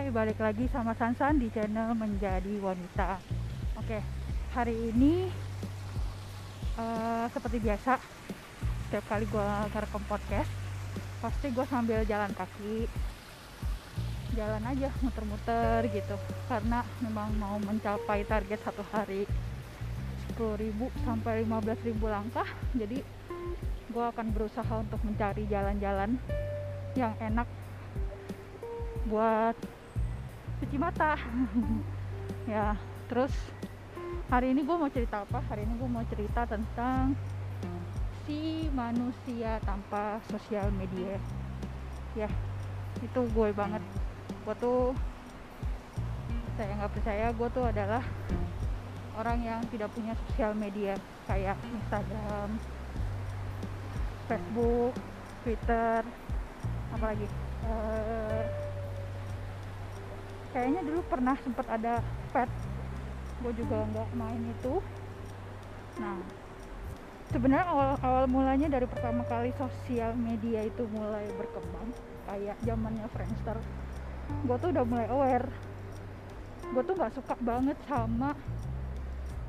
Hai, balik lagi sama Sansan di channel Menjadi Wanita. Oke, hari ini uh, seperti biasa, setiap kali gue ngerekam podcast, pasti gue sambil jalan kaki, jalan aja muter-muter gitu, karena memang mau mencapai target satu hari 10.000 sampai 15.000 langkah. Jadi gue akan berusaha untuk mencari jalan-jalan yang enak buat cuci mata. Ya terus hari ini gue mau cerita apa? Hari ini gue mau cerita tentang si manusia tanpa sosial media. Ya itu gue banget. Gue tuh saya nggak percaya gue tuh adalah orang yang tidak punya sosial media. Kayak Instagram Facebook Twitter apalagi uh, kayaknya dulu pernah sempat ada pet. Gue juga nggak main itu. Nah sebenarnya awal awal mulanya dari pertama kali sosial media itu mulai berkembang kayak zamannya Friendster gue tuh udah mulai aware. Gue tuh nggak suka banget sama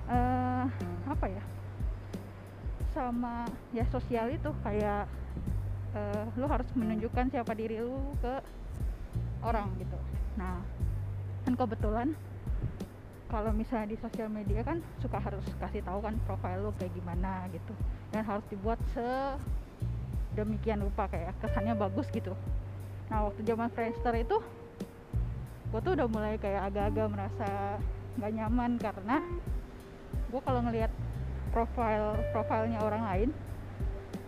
uh, apa ya sama ya sosial itu. Kayak uh, lu harus menunjukkan siapa diri lu ke orang gitu. Nah kan kebetulan kalau misalnya di sosial media kan suka harus kasih tahu kan profil lo kayak gimana gitu. Dan harus dibuat sedemikian rupa kayak kesannya bagus gitu. Nah waktu zaman Friendster itu gue tuh udah mulai kayak agak-agak merasa nggak nyaman karena gue kalau ngelihat profil profilnya orang lain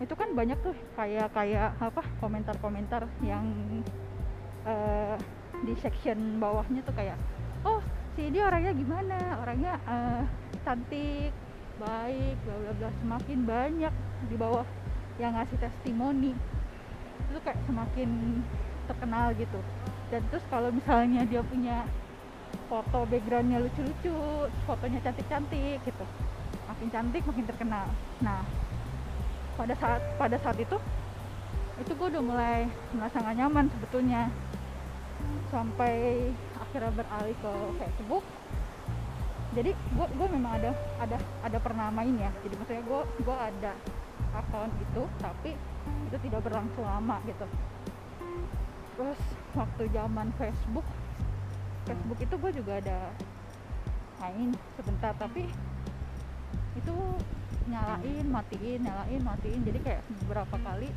itu kan banyak tuh kayak kayak apa komentar-komentar yang uh, di section bawahnya tuh kayak oh si dia orangnya gimana? Orangnya uh, cantik baik bla bla bla. Semakin banyak di bawah yang ngasih testimoni itu kayak semakin terkenal gitu. Dan terus kalau misalnya dia punya foto backgroundnya lucu-lucu fotonya cantik-cantik gitu makin cantik makin terkenal. Nah pada saat pada saat itu itu gue udah mulai merasa gak nyaman sebetulnya sampai akhirnya beralih ke Facebook. Jadi gue gue memang ada ada ada pernah main ya. Jadi maksudnya gue gue ada akun itu tapi itu tidak berlangsung lama gitu. Terus waktu zaman Facebook Facebook itu gue juga ada main sebentar tapi itu nyalain matiin nyalain matiin. Jadi kayak beberapa kali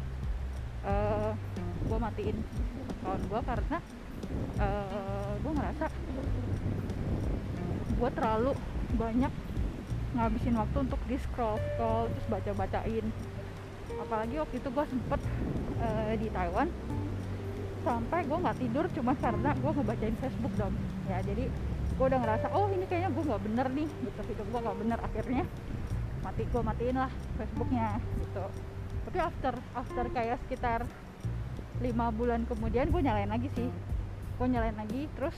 uh, eh, gue matiin akun gue karena uh, eh, gue ngerasa gue terlalu banyak ngabisin waktu untuk di scroll scroll terus baca bacain apalagi waktu itu gue sempet uh, di Taiwan sampai gue nggak tidur cuma karena gue ngebacain Facebook dong. Ya jadi gue udah ngerasa oh ini kayaknya gue nggak bener nih gitu. Hidup gue nggak bener akhirnya mati gue matiin lah Facebooknya gitu. Tapi after after kayak sekitar lima bulan kemudian gue nyalain lagi sih gue nyalain lagi terus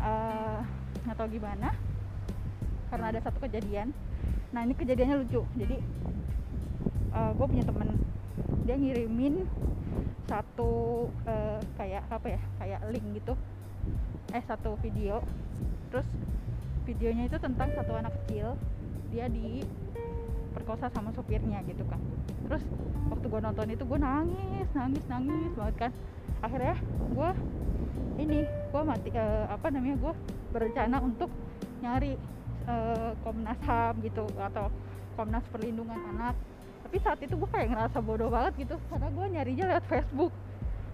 eh, nggak uh, tahu gimana karena ada satu kejadian. Nah ini kejadiannya lucu. Jadi uh, eh, gue punya temen. Dia ngirimin satu uh, kayak apa ya kayak link gitu. Eh satu video. Terus videonya itu tentang satu anak kecil. Dia di perkosa sama sopirnya gitu kan. Terus waktu gue nonton itu gue nangis nangis nangis banget kan. Akhirnya gue ini gue mati uh, apa namanya gue berencana untuk nyari uh, Komnas HAM gitu atau Komnas Perlindungan Anak. Tapi saat itu gue kayak ngerasa bodoh banget gitu karena gue nyarinya lewat Facebook.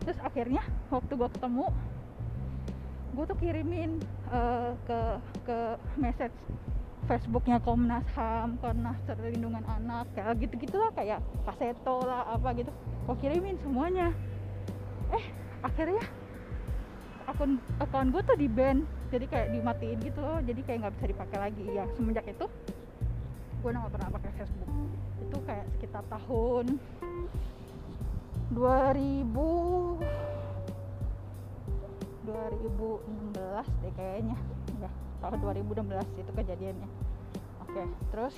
Terus akhirnya waktu gue ketemu gue tuh kirimin uh, ke ke message Facebooknya Komnas HAM, Komnas Perlindungan Anak, kayak gitu-gitu lah kayak kaseto lah apa gitu. Gue kirimin semuanya. Eh akhirnya akun akun gue tuh di ban jadi kayak dimatiin gitu loh jadi kayak nggak bisa dipakai lagi. Ya semenjak itu gue nggak pernah pakai Facebook. Itu kayak sekitar tahun 2000 2016 deh kayaknya. Ya tahun 2016 itu kejadiannya. Oke terus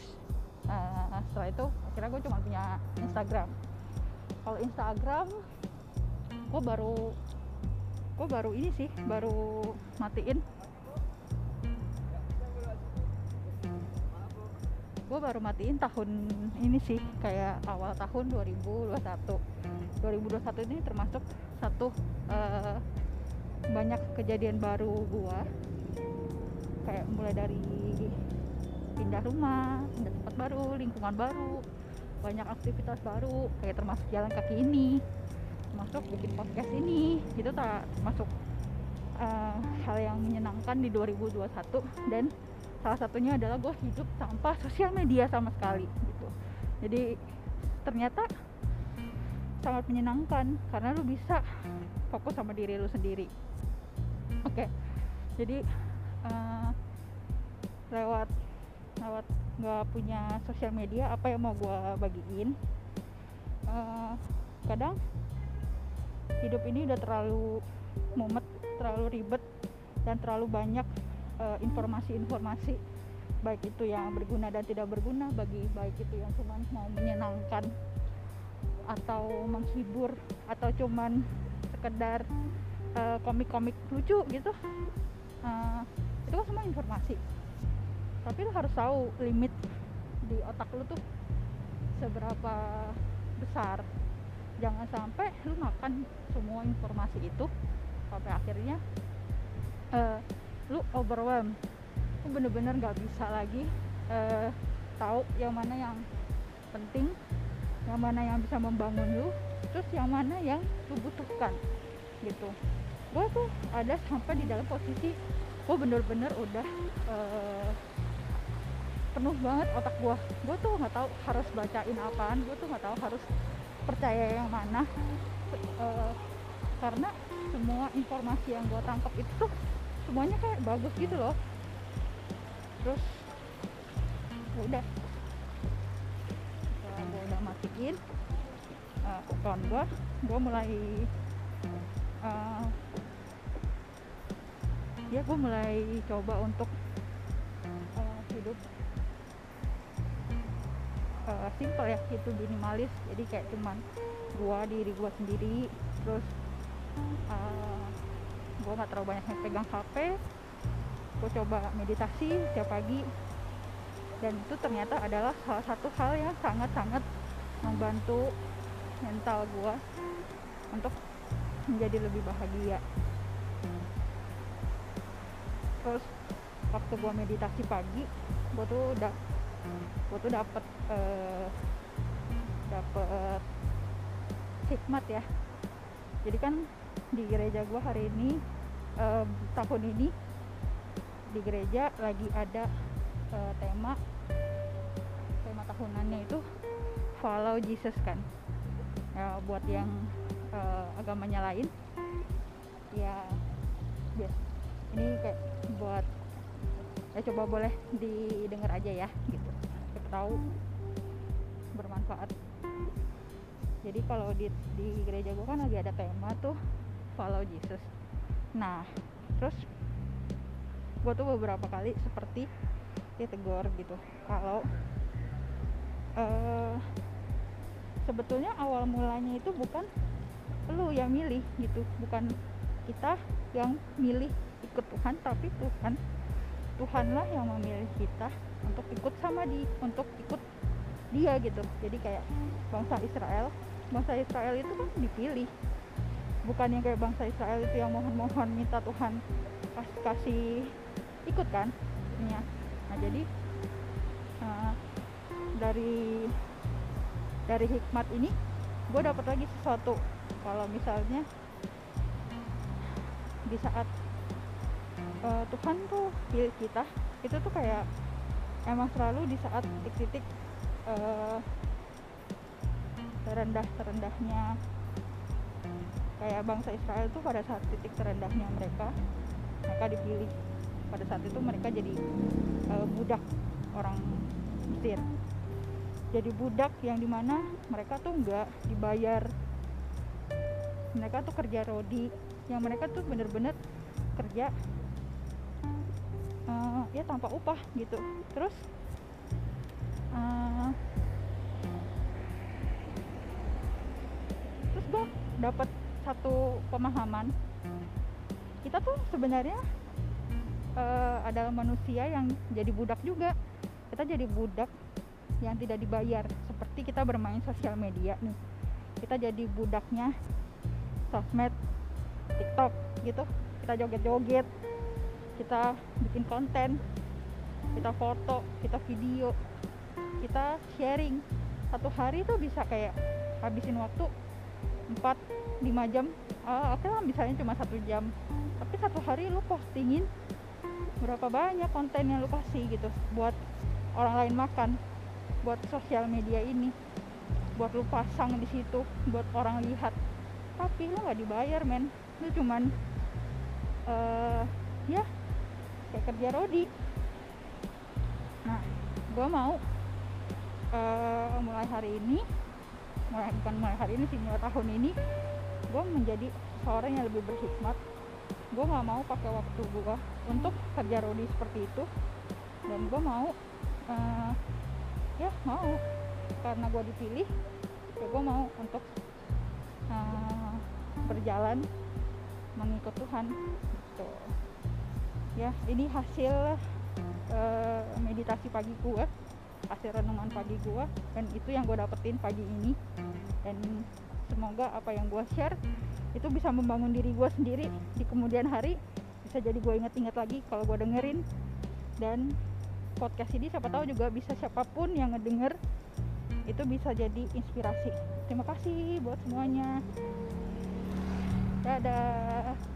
uh, setelah itu akhirnya gue cuma punya Instagram. Kalau Instagram gue baru gue baru ini sih baru matiin. Gue baru matiin tahun ini sih kayak awal tahun 2021 2021 ini termasuk satu uh, banyak kejadian baru gue kayak mulai dari pindah rumah pindah tempat baru lingkungan baru banyak aktivitas baru kayak termasuk jalan kaki ini termasuk bikin podcast ini itu termasuk uh, hal yang menyenangkan di 2021 dan salah satunya adalah gue hidup tanpa sosial media sama sekali gitu. Jadi ternyata sangat menyenangkan karena lu bisa fokus sama diri lu sendiri. Oke okay. jadi uh, lewat lewat nggak punya sosial media apa yang mau gue bagiin? Uh, kadang hidup ini udah terlalu mumet terlalu ribet dan terlalu banyak Eh, informasi-informasi uh, baik itu yang berguna dan tidak berguna bagi baik itu yang cuma mau menyenangkan atau menghibur atau cuman sekedar uh, komik-komik lucu gitu. Uh, itu semua informasi. Tapi lo harus tahu limit di otak lo tuh seberapa besar. Jangan sampai lu makan semua informasi itu sampai akhirnya uh, lu overwhelm. Lu bener-bener nggak bisa lagi uh, tahu yang mana yang penting yang mana yang bisa membangun lu terus yang mana yang lu butuhkan gitu. Gue tuh ada sampai di dalam posisi gue bener-bener udah uh, penuh banget otak gue gue tuh nggak tahu harus bacain apaan gue tuh nggak tahu harus percaya yang mana. Uh, karena semua informasi yang gue tangkap itu tuh semuanya kayak bagus gitu loh. Terus ya udah. Setelah gue udah matiin uh, gue gue mulai uh, ya gue mulai coba untuk uh, hidup. Uh, simple ya itu minimalis. Jadi kayak cuman gue diri gue sendiri. Terus uh, gue nggak terlalu banyak pegang HP gue coba meditasi setiap pagi. Dan itu ternyata adalah salah satu hal yang sangat-sangat membantu mental gue untuk menjadi lebih bahagia terus waktu gue meditasi pagi gue tuh udah gue tuh dapet uh, dapet hikmat ya jadi kan di gereja gue hari ini uh, tahun ini di gereja lagi ada uh, tema tema tahunannya itu follow Jesus kan ya, buat yang uh, agamanya lain ya yes. Ini kayak buat ya coba boleh didengar aja ya gitu. Kita tahu bermanfaat. Jadi kalau di di gereja gue kan lagi ada tema tuh follow Jesus. Nah terus gue tuh beberapa kali seperti dia tegur gitu kalau uh, sebetulnya awal mulanya itu bukan lu yang milih gitu bukan kita yang milih ikut Tuhan tapi Tuhan Tuhanlah yang memilih kita untuk ikut sama di untuk ikut dia gitu. Jadi kayak bangsa Israel bangsa Israel itu kan dipilih. Bukan yang kayak bangsa Israel itu yang mohon-mohon minta Tuhan pas kasih ikut kan ya nah jadi uh, dari dari hikmat ini gue dapat lagi sesuatu. Kalau misalnya di saat uh, Tuhan tuh pilih kita. Itu tuh kayak emang selalu di saat titik-titik uh, terendah terendahnya kayak bangsa Israel itu pada saat titik terendahnya mereka mereka dipilih. Pada saat itu mereka jadi uh, budak orang Mesir. Jadi budak yang di mana mereka tuh nggak dibayar. Mereka tuh kerja rodi. Yang mereka tuh bener-bener kerja uh, ya tanpa upah gitu. Terus uh, terus gue dapat satu pemahaman. Kita tuh sebenarnya uh, adalah manusia yang jadi budak juga. Kita jadi budak yang tidak dibayar. Seperti kita bermain sosial media nih. Kita jadi budaknya sosmed tiktok gitu. Kita joget-joget kita bikin konten kita foto kita video kita sharing. Satu hari tuh bisa kayak habisin waktu 4 5 jam. Uh, oke okay lah misalnya cuma satu jam. Tapi satu hari lu postingin berapa banyak konten yang lu kasih gitu buat orang lain makan buat sosial media ini buat lu pasang di situ buat orang lihat. Tapi lu nggak dibayar men. Lu cuman uh, ya kayak kerja rodi. Nah gue mau uh, mulai hari ini mulai bukan mulai hari ini sih mulai tahun ini gue menjadi seorang yang lebih berhikmat. Gue nggak mau pakai waktu gue untuk kerja rodi seperti itu. Dan gue mau uh, ya mau. Karena gue dipilih ya gue mau untuk uh, berjalan mengikut Tuhan. Gitu ya ini hasil uh, meditasi pagi gue hasil renungan pagi gue dan itu yang gue dapetin pagi ini. Dan semoga apa yang gue share itu bisa membangun diri gue sendiri. Di kemudian hari bisa jadi gue inget-inget lagi kalau gue dengerin. Dan podcast ini siapa tahu juga bisa siapa pun yang ngedenger itu bisa jadi inspirasi. Terima kasih buat semuanya. Dadah